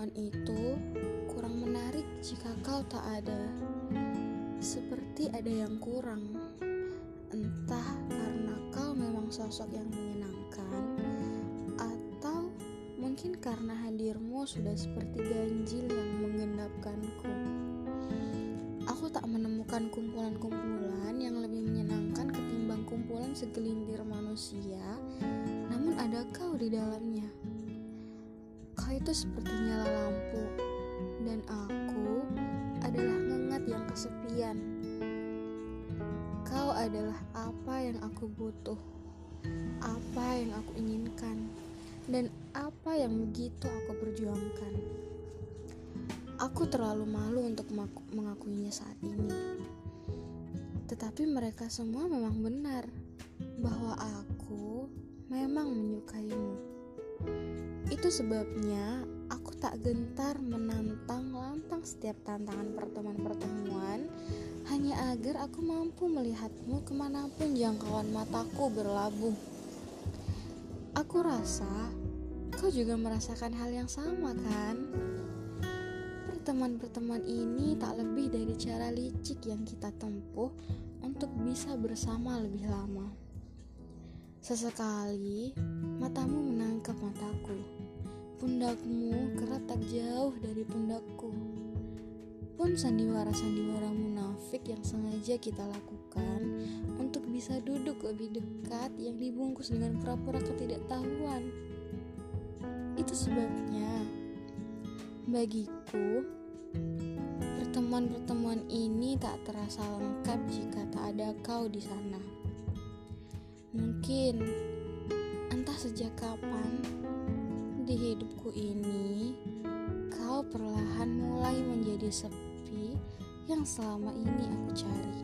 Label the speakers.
Speaker 1: pertemuan itu kurang menarik jika kau tak ada. Seperti ada yang kurang. Entah karena kau memang sosok yang menyenangkan atau mungkin karena hadirmu sudah seperti ganjil yang mengendapkanku. Aku tak menemukan kumpulan-kumpulan yang lebih menyenangkan ketimbang kumpulan segelintir manusia, namun ada kau di dalamnya. Kau itu seperti nyala lampu, dan aku adalah ngengat yang kesepian. Kau adalah apa yang aku butuh, apa yang aku inginkan, dan apa yang begitu aku perjuangkan. Aku terlalu malu untuk mengakuinya saat ini. Tetapi mereka semua memang benar bahwa aku memang menyukaimu. Itu sebabnya aku tak gentar menantang lantang setiap tantangan pertemuan-pertemuan hanya agar aku mampu melihatmu ke mana pun jangkauan mataku berlabuh. Aku rasa kau juga merasakan hal yang sama kan? Pertemuan-pertemuan ini tak lebih dari cara licik yang kita tempuh untuk bisa bersama lebih lama. Sesekali, matamu menangkap. Pundakmu kerap tak jauh dari pundakku. Pun sandiwara-sandiwara munafik yang sengaja kita lakukan untuk bisa duduk lebih dekat yang dibungkus dengan pura-pura ketidaktahuan. Itu sebabnya Bagiku, pertemuan-pertemuan ini tak terasa lengkap jika tak ada kau di sana. Mungkin entah sejak kapan di hidupku ini kau perlahan mulai menjadi sepi yang selama ini aku cari.